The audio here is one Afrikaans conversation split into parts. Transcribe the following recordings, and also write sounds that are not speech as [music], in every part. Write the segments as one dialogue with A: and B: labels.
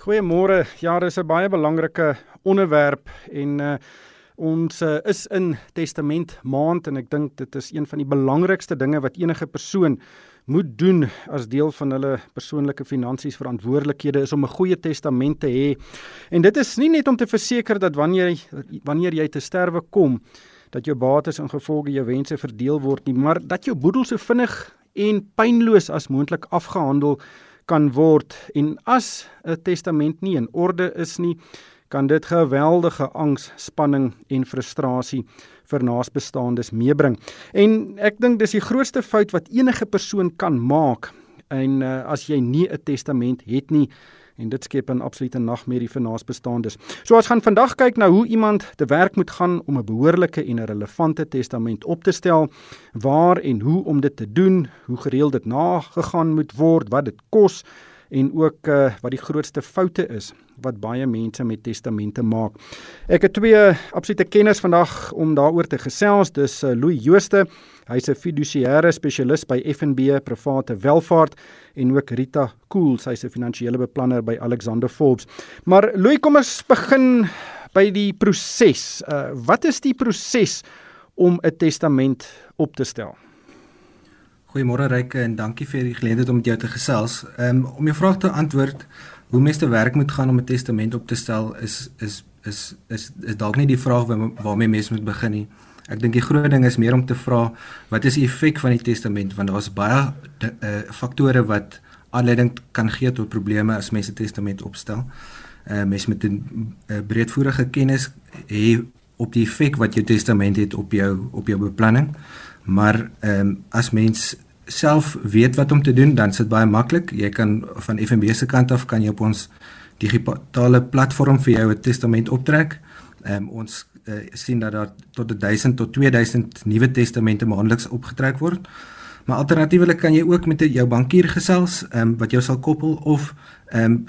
A: Goeiemôre. Ja, dis 'n baie belangrike onderwerp en uh ons uh, is in Testament maand en ek dink dit is een van die belangrikste dinge wat enige persoon moet doen as deel van hulle persoonlike finansies verantwoordelikhede is om 'n goeie testament te hê. En dit is nie net om te verseker dat wanneer jy wanneer jy te sterwe kom dat jou bates en gevolge jou wense verdeel word nie, maar dat jou boedel so vinnig en pynloos as moontlik afgehandel kan word en as 'n testament nie in orde is nie, kan dit geweldige angs, spanning en frustrasie vir naasbestaandes meebring. En ek dink dis die grootste fout wat enige persoon kan maak. En uh, as jy nie 'n testament het nie, en dit skep 'n absolute nagmerrie vir naasbestaandes. So ons gaan vandag kyk na hoe iemand te werk moet gaan om 'n behoorlike en 'n relevante testament op te stel, waar en hoe om dit te doen, hoe gereeld dit nagegaan moet word, wat dit kos en ook uh, wat die grootste foute is wat baie mense met testamente maak. Ek het twee absolute kenners vandag om daaroor te gesels. Dis uh, Louis Jooste. Hy's 'n fidusiëre spesialis by FNB Private Welvaart en ook Rita Kool, sy's 'n finansiële beplanner by Alexander Forbes. Maar Louis, kom ons begin by die proses. Uh, wat is die proses om 'n testament op te stel?
B: Goeiemôre Ryke en dankie vir die geleentheid om met jou te gesels. Um, om jou vraag te antwoord, hoe mens te werk moet gaan om 'n testament op te stel is is is is, is dalk nie die vraag waar, waarmee mens moet begin nie. Ek dink die groot ding is meer om te vra wat is die effek van die testament want daar's baie uh, faktore wat aanleiding kan gee tot probleme as mense testament opstel. Uh mens moet 'n uh, breedvoerige kennis hê op die effek wat jou testament het op jou op jou beplanning. Maar ehm um, as mens self weet wat om te doen, dan is dit baie maklik. Jy kan van FNB se kant af kan jy op ons digitale platform vir jou 'n testament optrek. Ehm um, ons uh, sien dat daar tot 1000 tot 2000 nuwe testamente maandeliks opgetrek word. Maar alternatiefelik kan jy ook met jou bankier gesels, ehm um, wat jou sal koppel of ehm um,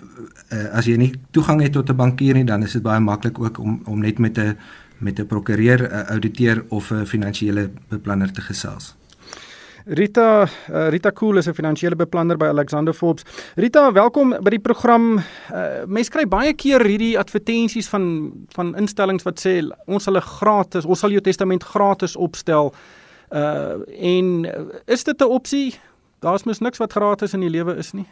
B: uh, as jy nie toegang het tot 'n bankier nie, dan is dit baie maklik ook om om net met 'n met 'n prokureur, 'n ouditeur of 'n finansiële beplanner te gesels.
A: Rita uh, Rita Kool is 'n finansiële beplanner by Alexander Forbes. Rita, welkom by die program. Uh, Mense kry baie keer hierdie advertensies van van instellings wat sê ons sal 'n gratis, ons sal jou testament gratis opstel. Uh en is dit 'n opsie? Daar's mos niks wat gratis in die lewe is nie.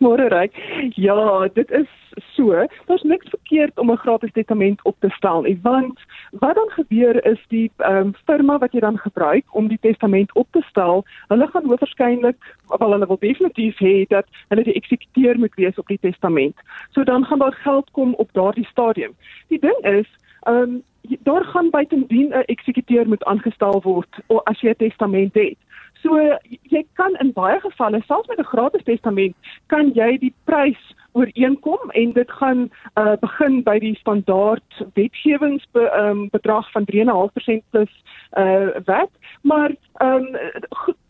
C: Môre reg. Ja, dit is so. Daar's niks verkeerd om 'n gratis testament op te stel nie, want wat dan gebeur is die um, firma wat jy dan gebruik om die testament op te stel, hulle gaan hoofwaarskynlik wel hulle wil definitief hê dat hulle die eksekuteur moet wees op die testament. So dan gaan daar geld kom op daardie stadium. Die ding is, ehm um, daar gaan buitendien 'n eksekuteur moet aangestel word as jy 'n testament het. So jy kan in baie gevalle selfs met 'n gratis testament kan jy die prys ooreenkom en dit gaan uh, begin by die standaard wetgewings be, um, bedrag van 3.5% plus uh, wet maar um,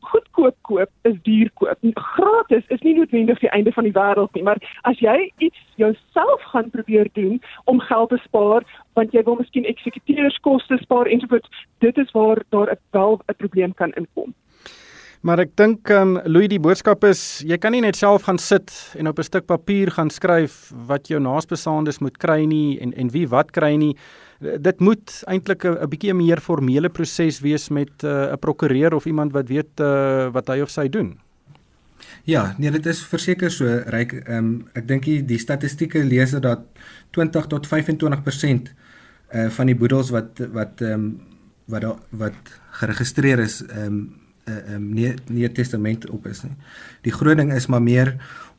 C: goedkoop koop is duur koop. Gratis is nie noodwendig die einde van die wêreld nie maar as jy iets jouself gaan probeer doen om geld te spaar want jy wil miskien eksekuteurskoste spaar ensovoorts dit is waar daar wel 'n probleem kan inkom
A: Maar ek dink ehm um, Louis die boodskap is jy kan nie net self gaan sit en op 'n stuk papier gaan skryf wat jou naasbesaandes moet kry nie en en wie wat kry nie. Dit moet eintlik 'n bietjie meer formele proses wees met eh, 'n uh, prokureur of iemand wat weet uh, wat hy of sy doen.
B: Ja, nee, dit is verseker so ryk. Ehm um, ek dink die, die statistieke lees dat 20 tot 25% uh, eh, van die boedels wat wat ehm um, wat wat geregistreer is ehm um, uh, um, nie nie testament op is nie. Die groot ding is maar meer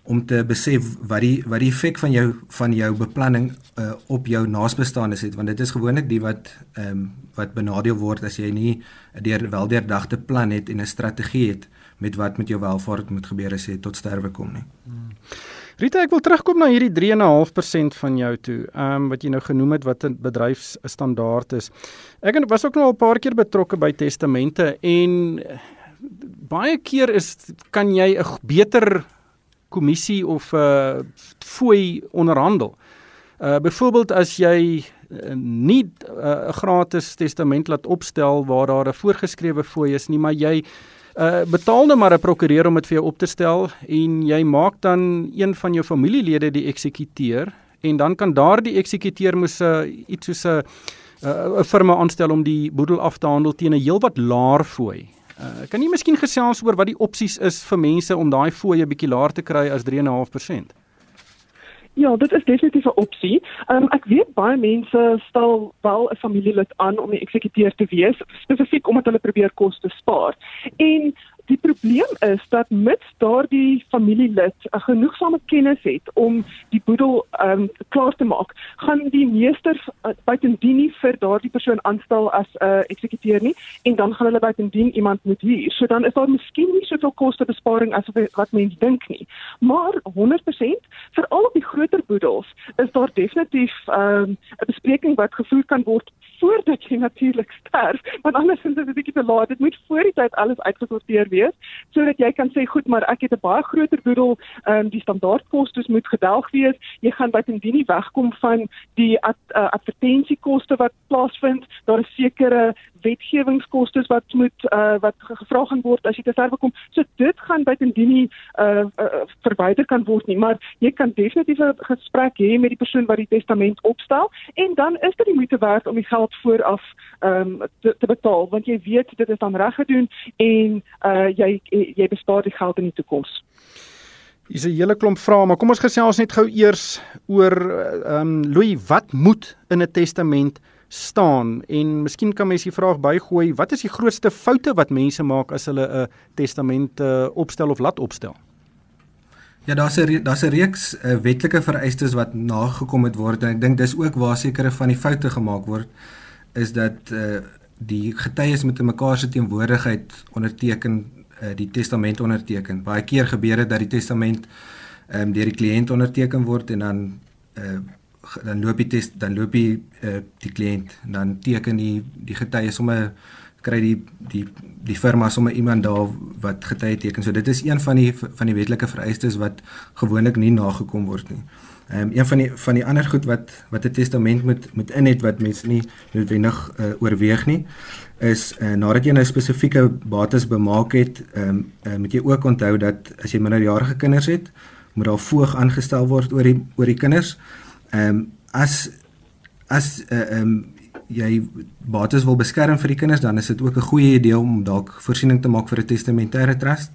B: om te besef wat die wat die effek van jou van jou beplanning uh, op jou naasbestaanes het want dit is gewoonlik die wat ehm um, wat benadeel word as jy nie deur weldeurdagte plan het en 'n strategie het met wat met jou welvaart moet gebeur as jy tot sterwe kom nie. Hmm.
A: Rita, ek wil terugkom na hierdie 3.5% van jou toe. Ehm um, wat jy nou genoem het wat 'n bedryfsstandaard is. Ek was ook nog 'n paar keer betrokke by testamente en baie keer is kan jy 'n beter kommissie of 'n uh, fooi onderhandel. Uh byvoorbeeld as jy uh, nie 'n uh, gratis testament laat opstel waar daar 'n voorgeskrewe fooi is nie, maar jy Uh betaal nou maar 'n prokureur om dit vir jou op te stel en jy maak dan een van jou familielede die eksekuteur en dan kan daardie eksekuteur moes uh, iets soos 'n 'n firma aanstel om die boedel af te handel teen 'n heelwat laer fooi. Uh, kan jy miskien gesels oor wat die opsies is vir mense om daai fooi 'n bietjie laer te kry as 3.5%?
C: Ja, dit is definitief 'n opsie. Um, ek weet baie mense stel wel 'n familielid aan om die eksekuteur te wees, spesifiek omdat hulle probeer koste spaar. En Die probleem is dat mits daardie familielid 'n genoegsame kennis het om die boedel um, klaar te maak, gaan die meester uh, buitendien nie vir daardie persoon aanstel as 'n uh, eksekuteur nie en dan gaan hulle buitendien iemand moet huur. So dan is daar miskien nie soveel kostebesparing as wat mense dink nie. Maar 100% vir al die groter boedels is daar definitief ehm um, 'n bespreking wat gevoer kan word voordat jy natuurlik sterf, want anders is dit 'n bietjie te laat. Dit moet voor die tyd alles uitgesorteer wees sodat jy kan sê goed, maar ek het 'n baie groter boedel, ehm um, die standaardkostes moet gedelg wees. Jy gaan buitendien nie wegkom van die ad, uh, advertensiekoste wat plaasvind. Daar is sekere wetgewingskoste wat moet uh, wat gevra gaan word as jy te ver kom. So dit gaan buitendien nie uh, uh, verwyder kan word nie, maar jy kan definitief 'n gesprek hê met die persoon wat die testament opstel en dan is dit die moeite werd om die geld vooraf um, te, te betaal want jy weet dit is dan reg gedoen en uh, jy jy bespaar die geld in die toekoms.
A: Dis 'n hele klomp vrae, maar kom ons gesels net gou eers oor ehm um, Louis, wat moet in 'n testament staan en miskien kan mens die vraag bygooi wat is die grootste foute wat mense maak as hulle 'n testament uh, opstel of laat opstel
B: Ja daar's 'n daar's 'n reeks uh, wetlike vereistes wat nagekom het word en ek dink dis ook waar sekere van die foute gemaak word is dat uh, die getuies met mekaar se teenwoordigheid onderteken uh, die testament onderteken. Baie keer gebeur dit dat die testament um, deur die kliënt onderteken word en dan uh, dan loop die test dan loop die uh, die kliënt dan teken die die getuie sommer kry die die die firma sommer iemand daar wat getuie teken. So dit is een van die van die wetlike vereistes wat gewoonlik nie nagekom word nie. Ehm um, een van die van die ander goed wat wat 'n testament moet moet in het wat mense nie noodwendig uh, oorweeg nie is uh, nadat jy nou spesifieke bates bemaak het, ehm um, uh, moet jy ook onthou dat as jy minderjarige kinders het, moet daar voog aangestel word oor die oor die kinders. Ehm um, as as ehm uh, um, jy bates wil beskerm vir die kinders, dan is dit ook 'n goeie idee om dalk voorsiening te maak vir 'n testamentêre trust.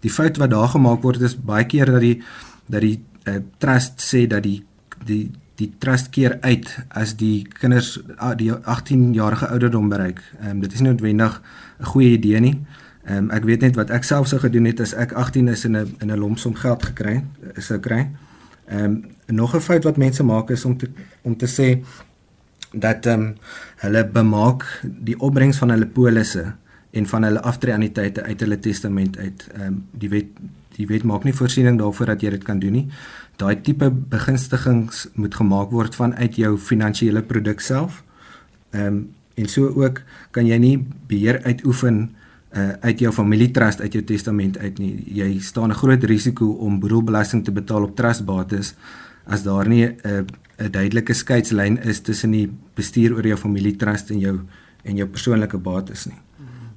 B: Die fout wat daar gemaak word is baie keer dat die dat die uh, trust sê dat die die die trust keer uit as die kinders uh, die 18 jarige ouderdom bereik. Ehm um, dit is nie noodwendig 'n goeie idee nie. Ehm um, ek weet net wat ek self sou gedoen het as ek 18 is en 'n in 'n lomsom geld gekry sou kry. Ehm um, nog 'n fout wat mense maak is om te om te sê dat ehm um, hulle bemaak die opbrengs van hulle polisse en van hulle aftreeanniteite uit hulle testament uit. Ehm um, die wet die wet maak nie voorsiening daarvoor dat jy dit kan doen nie. Daai tipe begunstigings moet gemaak word vanuit jou finansiële produk self. Ehm um, en so ook kan jy nie beheer uitoefen uh, uit jou familietrust uit jou testament uit nie. Jy staan 'n groot risiko om boedelbelasting te betaal op trustbates as daar nie 'n uh, 'n duidelike skeidslyn is tussen die bestuur oor jou familietrust en jou en jou persoonlike bates nie.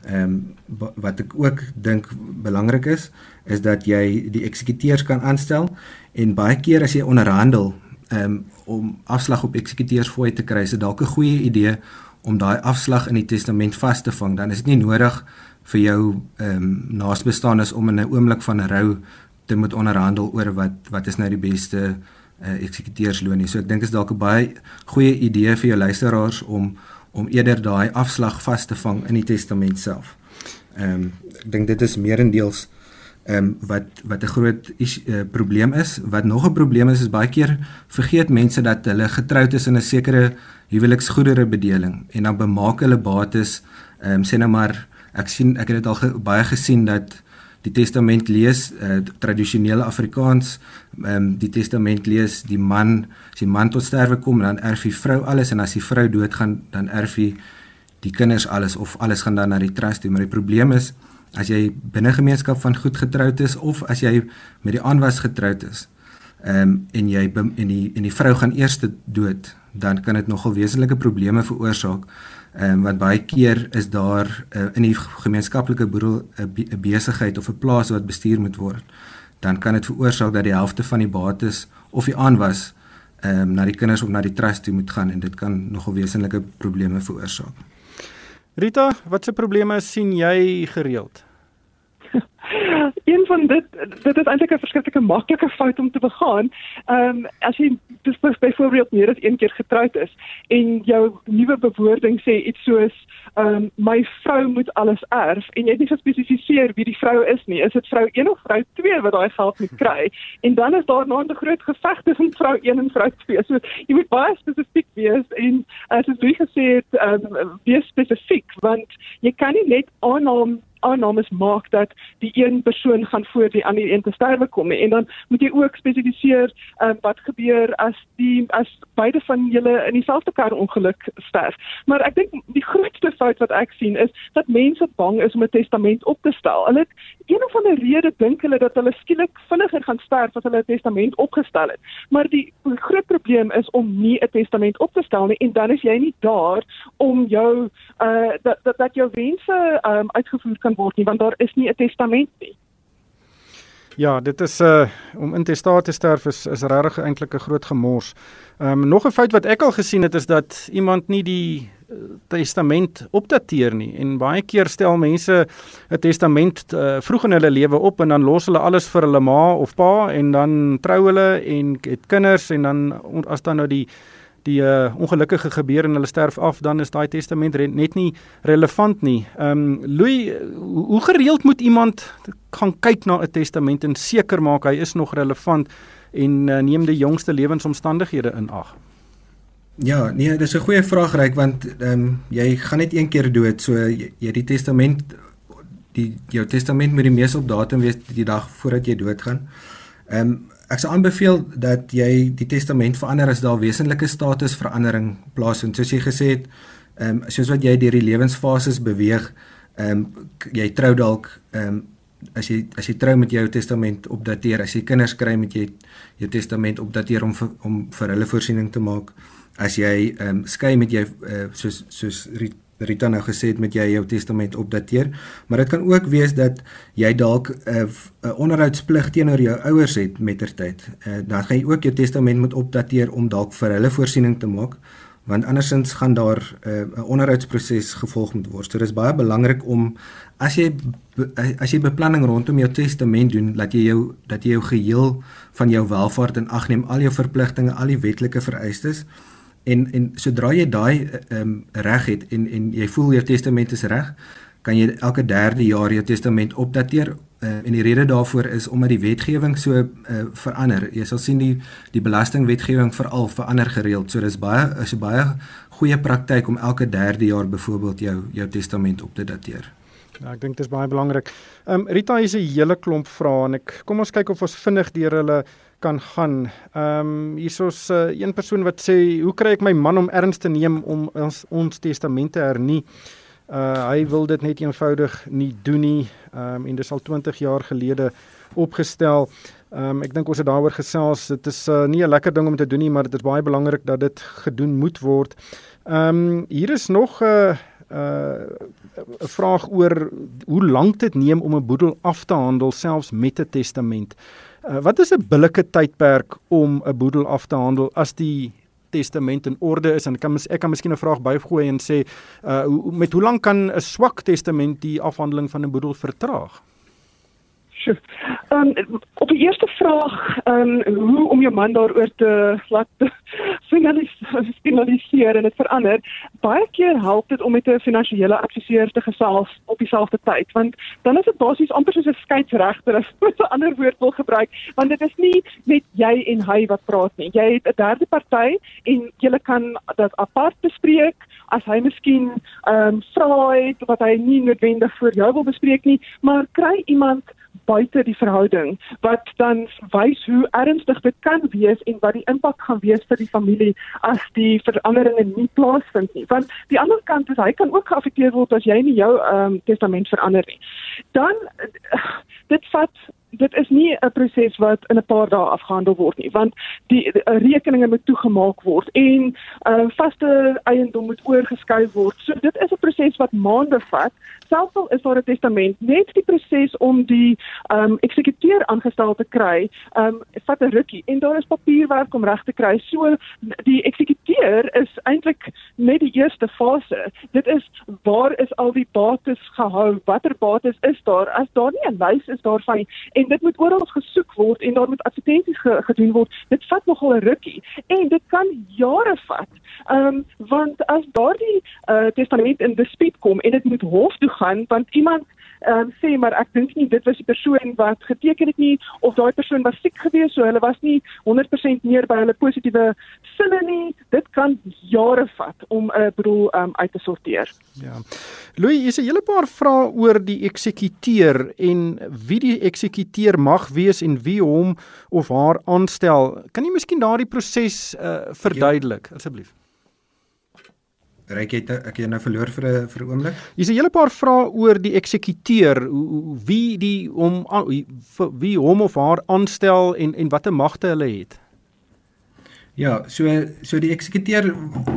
B: Ehm um, wat ek ook dink belangrik is is dat jy die eksekuteurs kan aanstel en baie keer as jy onderhandel um, om afslag op eksekuteursfooi te kry, is dit dalk 'n goeie idee om daai afslag in die testament vas te vang. Dan is dit nie nodig vir jou ehm um, naasbestaanes om in 'n oomblik van rou te moet onderhandel oor wat wat is nou die beste uh, eksekuteursloon nie. So ek dink is dalk 'n baie goeie idee vir jou luisteraars om om eerder daai afslag vas te vang in die testament self. Ehm um, ek dink dit is meerendeels ehm um, wat wat 'n groot is, uh, probleem is. Wat nog 'n probleem is is baie keer vergeet mense dat hulle getroud is in 'n sekere huweliksgoedere bedeling en dan bemaak hulle bates ehm um, sê nou maar ek sien ek het dit al ge, baie gesien dat die testament lees uh, tradisionele Afrikaans ehm um, die testament lees die man as die man tot sterwe kom dan erf die vrou alles en as die vrou doodgaan dan erf die die kinders alles of alles gaan dan na die trust toe. Maar die probleem is as jy binne gemeenskap van goed getroud is of as jy met die aanwas getroud is ehm um, en jy en die en die vrou gaan eers dood dan kan dit nogal wesenlike probleme veroorsaak Ehm um, want baie keer is daar uh, in die gemeenskaplike boedel 'n besigheid of 'n plaas wat bestuur moet word. Dan kan dit veroorsaak dat die helfte van die bates of die aanwas ehm um, na die kinders of na die trust toe moet gaan en dit kan nogal wesenlike probleme veroorsaak.
A: Rita, watse probleme sien jy gereeld?
C: Een van dit dit is eintlik 'n verskriklike maklike fout om te begaan. Ehm um, as jy byvoorbeeld meer as een keer getroud is en jou nuwe bewoording sê iets soos ehm um, my vrou moet alles erf en jy het nie gespesifiseer wie die vrou is nie. Is dit vrou 1 of vrou 2 wat daai geld moet kry? En dan is daar nou 'n groot geveg tussen vrou 1 en vrou 2. So jy moet baie spesifiek wees en as jy gesê het ehm um, wees spesifiek want jy kan nie net aanneem aannames maak dat die een persoon gaan voor die ander een te sterwe kom en dan moet jy ook spesifiseer um, wat gebeur as die as beide van julle in dieselfde kar ongeluk sterf. Maar ek dink die grootste fout wat ek sien is dat mense bang is om 'n testament op te stel. Hulle het een of ander rede dink hulle dat hulle skielik vinniger gaan sterf as hulle 'n testament opgestel het. Maar die groot probleem is om nie 'n testament op te stel nie en dan is jy nie daar om jou uh dat dat, dat jou wense um, uitgevoer kan word nie want daar is nie 'n testament nie.
A: Ja, dit is uh om intestaat te sterf is is regtig eintlik 'n groot gemors. Ehm um, nog 'n fout wat ek al gesien het is dat iemand nie die uh, testament opdateer nie en baie keer stel mense 'n testament uh, vroeg in hulle lewe op en dan los hulle alles vir hulle ma of pa en dan trou hulle en het kinders en dan as dan nou die die uh, ongelukkige gebeur en hulle sterf af, dan is daai testament net nie relevant nie. Ehm um, Louis, hoe, hoe gereeld moet iemand gaan kyk na 'n testament en seker maak hy is nog relevant en uh, neem die jongste lewensomstandighede in ag?
B: Ja, nee, dis 'n goeie vraag reik want ehm um, jy gaan net een keer dood, so jy, jy die testament die jou testament moet die mees op datum wees die dag voordat jy doodgaan. Ehm um, ek sou aanbeveel dat jy die testament verander as daar wesenlike statusverandering plaasvind. Soos jy gesê het, ehm um, soos wat jy deur die lewensfases beweeg, ehm um, jy trou dalk ehm um, as jy as jy trou met jou testament opdateer, as jy kinders kry met jy jou testament opdateer om vir, om vir hulle voorsiening te maak. As jy ehm um, skei met jou uh, soos soos Rita nou gesê het met jy jou testament opdateer, maar dit kan ook wees dat jy dalk 'n uh, 'n onderhoudsplig teenoor jou ouers het mettertyd. Uh, dan gaan jy ook jou testament moet opdateer om dalk vir hulle voorsiening te maak, want andersins gaan daar uh, 'n uh, onderhoudsproses gevolg moet word. So dis baie belangrik om as jy as jy beplanning rondom jou testament doen, dat jy jou dat jy jou geheel van jou welvaart in ag neem, al jou verpligtinge, al die wetlike vereistes en en sodra jy daai ehm um, reg het en en jy voel jou testament is reg, kan jy elke derde jaar jou testament opdateer uh, en die rede daarvoor is omdat die wetgewing so uh, verander. Jy sal sien die die belastingwetgewing veral verander gereeld. So dis baie is 'n baie goeie praktyk om elke derde jaar byvoorbeeld jou jou testament op te dateer.
A: Ja, ek dink dit is baie belangrik. Ehm um, Rita het 'n hele klomp vrae en ek kom ons kyk of ons vinnig deur hulle kan gaan. Ehm um, hiersoos uh, een persoon wat sê, "Hoe kry ek my man om erns te neem om ons ons testamente hernie?" Uh hy wil dit net eenvoudig nie doen nie. Ehm um, en dit is al 20 jaar gelede opgestel. Ehm um, ek dink ons het daaroor gesels. Dit is uh, nie 'n lekker ding om te doen nie, maar dit is baie belangrik dat dit gedoen moet word. Ehm um, hier is nog 'n uh, uh 'n vraag oor hoe lank dit neem om 'n boedel af te handel selfs met 'n testament. Uh, wat is 'n billike tydperk om 'n boedel af te handel as die testament in orde is en kan ek kan miskien 'n vraag bygooi en sê uh met hoe lank kan 'n swak testament die afhandeling van 'n boedel vertraag?
C: Ehm um, op die eerste vraag, ehm um, hoe om jou man daaroor te laat [laughs] finaliseer en dit verander, baie keer help dit om met 'n finansiële adviseur te gesels op dieselfde tyd, want dan is dit basies amper soos 'n skeieregter as jy [laughs] 'n ander woord wil gebruik, want dit is nie net jy en hy wat praat nie. Jy het 'n derde party en julle kan dit apart bespreek as hy miskien ehm um, vra het wat hy nie noodwendig vir jou wil bespreek nie, maar kry iemand buite die verhouding wat dan wys hoe ernstig dit kan wees en wat die impak gaan wees vir die familie as die veranderinge nie plaasvind nie. Want die ander kant is hy kan ook geaffekteer word as jy nie jou ehm um, testament verander nie. Dan dit vat dit is nie 'n proses wat in 'n paar dae afgehandel word nie, want die, die, die rekeninge moet toegemaak word en uh, vaste eiendom moet oorgeskuif word. So dit is 'n proses wat maande vat. Selfs al is daar 'n testament, net die proses om die ehm um, eksekuteur aangestel te kry, ehm um, vat 'n rukkie en daar is papierwerk om reg te kry. So die eksekuteur is eintlik net die eerste fase. Dit is waar is al die bates gehou? Watter bates is daar? As daar nie 'n lys is daarvan en dit moet oral gesoek word en daar moet advertensies ge gedoen word. Dit vat nogal 'n rukkie en dit kan jare vat. Ehm um, want as daardie uh, testament in dispuut kom en dit moet hof toe gaan want iemand um, sê maar ek dink nie dit was die persoon wat geteken het nie of daai persoon was siek geweest so hulle was nie 100% meer by hulle positiewe sinne nie. Dit kan jare vat om 'n uh, boedel um, uit te sorteer.
A: Ja. Louis is 'n hele paar vrae oor die eksekuteur en wie die eksekuteur mag wees en wie hom of haar aanstel. Kan jy miskien daardie proses uh, verduidelik asseblief
B: Ryk het ek het nou verloor vir 'n vir 'n oomblik.
A: Hier's 'n hele paar vrae oor die eksekuteur, wie die hom wie hom of haar aanstel en en watter magte hulle het.
B: Ja, so so die eksekuteur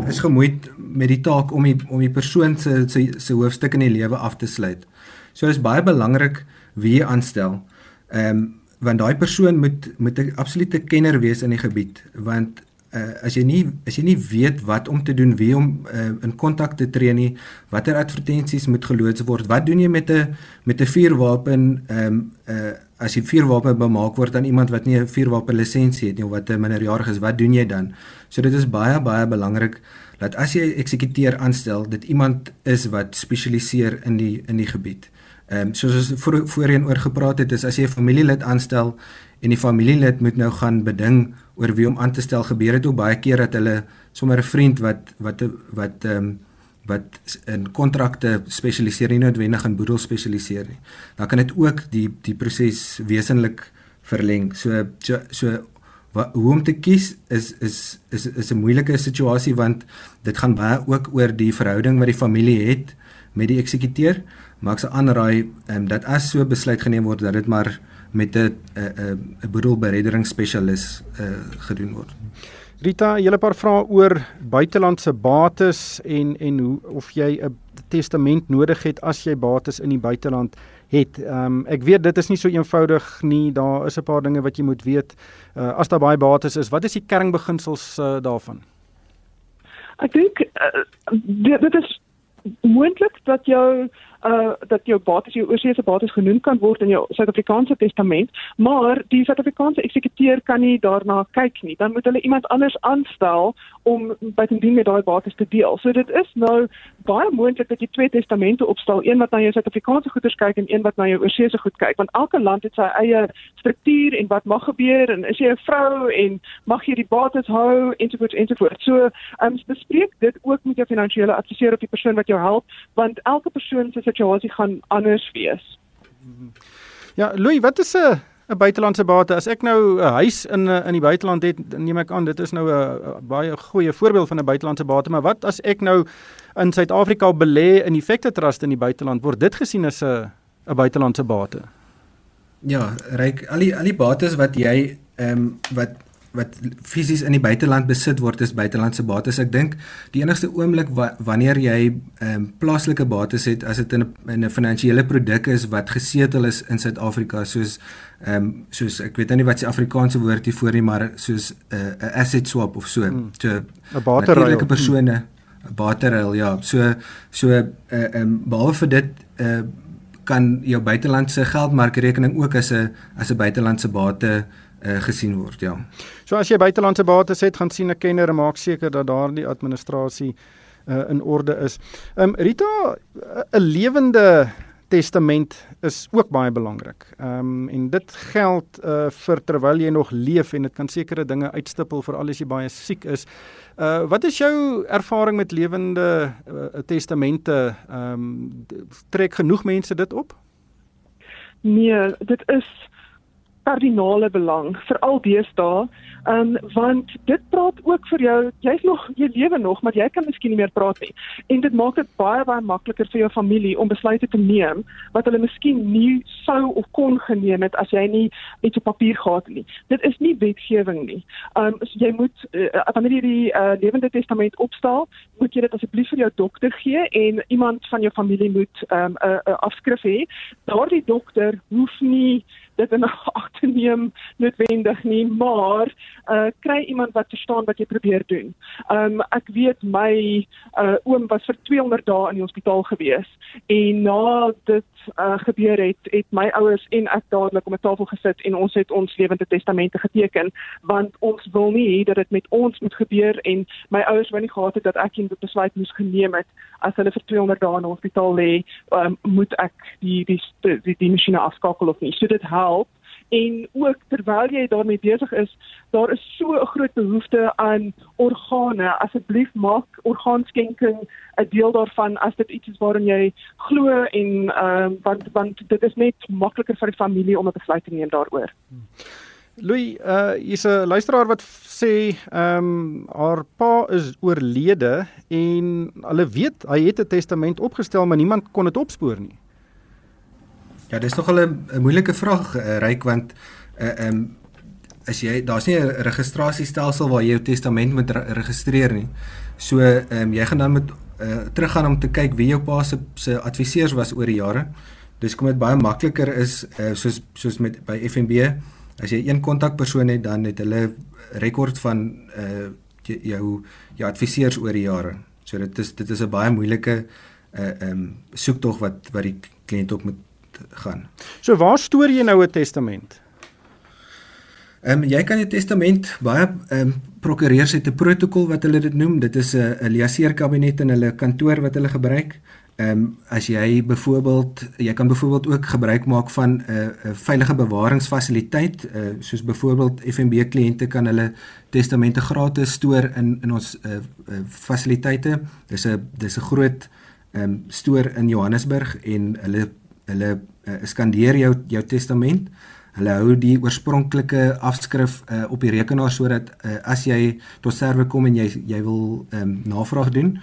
B: is gemoeid met die taak om die om die persoon se se se hoofstuk in die lewe af te sluit. So is baie belangrik wie jy aanstel. Ehm um, want daai persoon moet moet 'n absolute kenner wees in die gebied want uh, as jy nie as jy nie weet wat om te doen, wie om uh, in kontak te tree nie, watter advertensies moet geloods word, wat doen jy met 'n met 'n vuurwapen ehm um, uh, as jy vuurwapen bemaak word aan iemand wat nie 'n vuurwapen lisensie het nie of wat 'n minderjarig is, wat doen jy dan? So dit is baie baie belangrik dat as jy eksekuteur aanstel, dit iemand is wat spesialiseer in die in die gebied. Ehm um, soos ons voor, voorheen oor gepraat het, is as jy 'n familielid aanstel en die familielid moet nou gaan beding oor wie om aan te stel gebeur het ook baie keer dat hulle sommer 'n vriend wat wat wat ehm um, wat in kontrakte spesialiseer nie noodwendig in boedel spesialiseer nie. Dan kan dit ook die die proses wesenlik verleng. So so, so wat, hoe om te kies is is is is 'n moeilike situasie want dit gaan baie ook oor die verhouding wat die familie het met die eksekuteur. Maar ek sal aanraai ehm um, dat as so besluit geneem word dat dit maar met 'n 'n 'n boedelbereddingsspesialis uh, gedoen word.
A: Rita, 'n hele paar vrae oor buitelandse bates en en hoe of jy 'n testament nodig het as jy bates in die buiteland het. Ehm um, ek weet dit is nie so eenvoudig nie. Daar is 'n paar dinge wat jy moet weet. Uh, as daar baie bates is, wat is die kernbeginsels uh, daarvan?
C: Ek dink uh, dit, dit is moontlik dat jou uh dat jou bates jou oorseese bates genoem kan word in jou Suid-Afrikaanse testament, maar die Suid-Afrikaanse eksekuteur kan nie daarna kyk nie. Dan moet hulle iemand anders aanstel om bytendien met daai bates te deel. So dit is nou baie moontlik dat jy twee testamente opstel, een wat na jou Suid-Afrikaanse goederes kyk en een wat na jou oorseese goed kyk, want elke land het sy eie struktuur en wat mag gebeur en is jy 'n vrou en mag jy die bates hou ensovoorts ensovoorts. So, ehm um, bespreek dit ook met jou finansiële adviseur of die persoon wat jou help, want elke persoon se situasie gaan anders wees.
A: Ja, Louis, wat is 'n 'n buitelandse bate? As ek nou 'n huis in in die buiteland het, neem ek aan dit is nou 'n baie goeie voorbeeld van 'n buitelandse bate, maar wat as ek nou in Suid-Afrika belê in Effekte Trust in die buiteland, word dit gesien as 'n 'n buitelandse bate?
B: Ja, ryk al die al die bates wat jy ehm um, wat wat fisies in die buiteland besit word is buitelandse bates. Ek dink die enigste oomblik wa wanneer jy ehm um, plaaslike bates het as dit in 'n in 'n finansiële produk is wat gesetel is in Suid-Afrika soos ehm um, soos ek weet nou nie wat se Afrikaanse woord hiervoor nie, maar soos 'n uh, 'n asset swap of so. Hmm. So
A: 'n bateruil.
B: 'n persone 'n hmm. bateruil, ja. So so eh, ehm uh, um, behalwe vir dit eh uh, kan jou buitelandse geldmarkrekening ook as 'n as 'n buitelandse bate uh, gesien word, ja.
A: So as jy buitelandse bates het, gaan sien 'n kenner en maak seker dat daardie administrasie uh, in orde is. Ehm um, Rita, 'n lewende testament is ook baie belangrik. Ehm um, en dit geld uh, vir terwyl jy nog leef en dit kan sekere dinge uitstippel vir al as jy baie siek is. Uh wat is jou ervaring met lewende uh, testamente? Ehm um, trek genoeg mense dit op?
C: Nee, dit is kardinale belang veral deesdae. Um, want dit praat ook vir jou jy's nog jy lewe nog maar jy kan miskien nie meer praat nie. En dit maak dit baie baie makliker vir jou familie om besluite te neem wat hulle miskien nie sou of kon geneem het as jy nie iets op papier gehad het nie. Dit is nie wetgewing nie. Um, so jy moet uh, wanneer jy die uh, lewende testament opstel moet jy dit asseblief vir jou dokter gee en iemand van jou familie moet 'n um, uh, afskrif hê. Daardie dokter hoef nie dit in ag te neem noodwendig nie, maar uh kry iemand wat verstaan wat jy probeer doen. Um ek weet my uh oom was vir 200 dae in die hospitaal gewees en na dit uh gebeur het, het my ouers en ek dadelik om 'n tafel gesit en ons het ons lewende testamente geteken want ons wil nie hê dat dit met ons moet gebeur en my ouers wou nie gehad het dat ek 'n besluit moes geneem het as hulle vir 200 dae in die hospitaal lê, um, moet ek die die die, die, die masjiene afskakel of nie. So dit help en ook terwyl jy daarmee besig is, daar is so 'n groot behoefte aan organe. Asseblief maak orgaanskenking 'n deel daarvan as dit iets is waarin jy glo en ehm um, want want dit is net makliker vir die familie om 'n besluit te neem daaroor.
A: Louis, uh hier's 'n luisteraar wat sê ehm um, haar pa is oorlede en hulle weet hy het 'n testament opgestel, maar niemand kon dit opspoor nie.
B: Ja, dis nog 'n moeilike vraag, uh, Ryk, want uh ehm um, as jy daar's nie 'n registrasiestelsel waar jy jou testament moet re registreer nie. So ehm um, jy gaan dan met uh teruggaan om te kyk wie jou pa se se adviseurs was oor die jare. Dis kom dit baie makliker is uh soos soos met by FNB as jy een kontakpersoon het dan het hulle rekord van uh jou jou adviseurs oor die jare. So dit is dit is 'n baie moeilike uh ehm um, soektog wat wat die kliënt op moet gaan.
A: So waar stoor jy nou 'n testament?
B: Ehm um, jy kan 'n testament baie ehm um, prokureurs het 'n protokol wat hulle dit noem. Dit is 'n 'n liaseerkabinet in hulle kantoor wat hulle gebruik. Ehm um, as jy byvoorbeeld jy kan byvoorbeeld ook gebruik maak van 'n uh, 'n veilige bewaringsfasiliteit uh, soos byvoorbeeld FNB kliënte kan hulle testamente gratis stoor in in ons uh, uh, fasiliteite. Dis 'n dis 'n groot ehm um, stoor in Johannesburg en hulle hulle uh, skandeer jou jou testament. Hulle hou die oorspronklike afskrif uh, op die rekenaar sodat uh, as jy tot serwe kom en jy jy wil um, navraag doen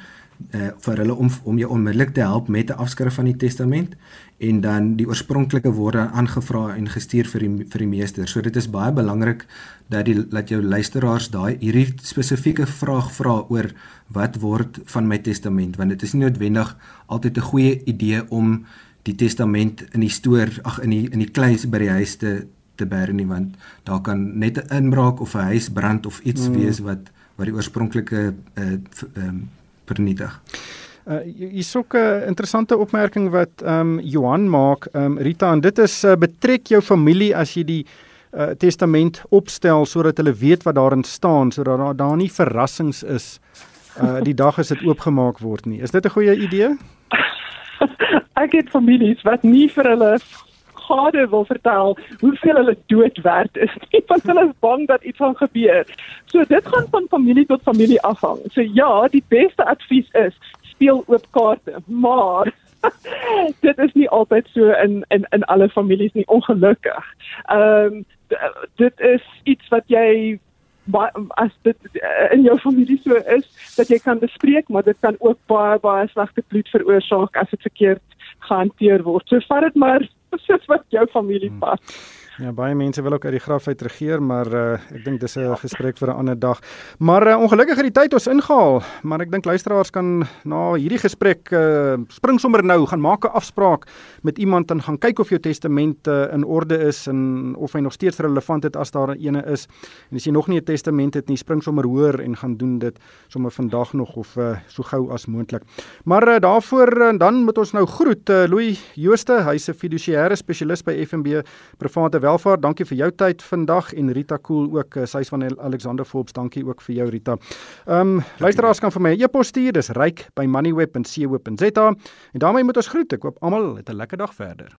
B: uh, vir hulle om om jou onmiddellik te help met 'n afskrif van die testament en dan die oorspronklike word aangevra en gestuur vir die vir die meester. So dit is baie belangrik dat die dat jou luisteraars daai hierdie spesifieke vraag vra oor wat word van my testament want dit is nie noodwendig altyd 'n goeie idee om die testament in die stoor ag in die in die kluis by die huis te te bær nie want daar kan net 'n inbraak of 'n huis brand of iets mm. wees wat wat die oorspronklike uh, um, vernietig.
A: Uh hier's ook 'n interessante opmerking wat ehm um, Johan maak, ehm um, Rita en dit is uh, betrek jou familie as jy die uh, testament opstel sodat hulle weet wat daarin staan sodat daar daar nie verrassings is uh die dag as dit oopgemaak word nie. Is dit 'n goeie idee? [laughs] [laughs]
C: ek het families wat nie vir hulle gade wil vertel hoeveel hulle dood werd is nie [laughs] want hulle is bang dat iets gaan gebeur. So dit gaan van familie tot familie afhang. So ja, die beste advies is speel oop kaarte, maar [laughs] dit is nie altyd so in in in alle families nie ongelukkig. Ehm um, dit is iets wat jy as dit eh, in jou familie so is dat jy kan bespreek, maar dit kan ook baie baie slegte bloed veroorsaak as dit verkeerd gehanteer word. So vat dit maar [laughs] soos wat jou familie pas. Hmm.
A: Ja, baie mense wil ook uit die graf uit regeer, maar uh, ek dink dis 'n ja. gesprek vir 'n ander dag. Maar uh, ongelukkig het die tyd ons ingehaal, maar ek dink luisteraars kan na hierdie gesprek uh, spring sommer nou gaan maak 'n afspraak met iemand en gaan kyk of jou testament uh, in orde is en of hy nog steeds relevant is as daar ene is. En as jy nog nie 'n testament het nie, spring sommer hoor en gaan doen dit sommer vandag nog of uh, so gou as moontlik. Maar uh, daarvoor uh, dan moet ons nou groet uh, Louis Jooste, hy's 'n fiduciêre spesialis by FNB Private Welvaart, dankie vir jou tyd vandag en Rita Kool ook, eh, sy's van Alexander Forbes, dankie ook vir jou Rita. Ehm um, luisteraars kan vir my 'n e-pos stuur, dis ryk by moneyweb.co.za en daarmee moet ons groet. Ek hoop almal het 'n lekker dag verder.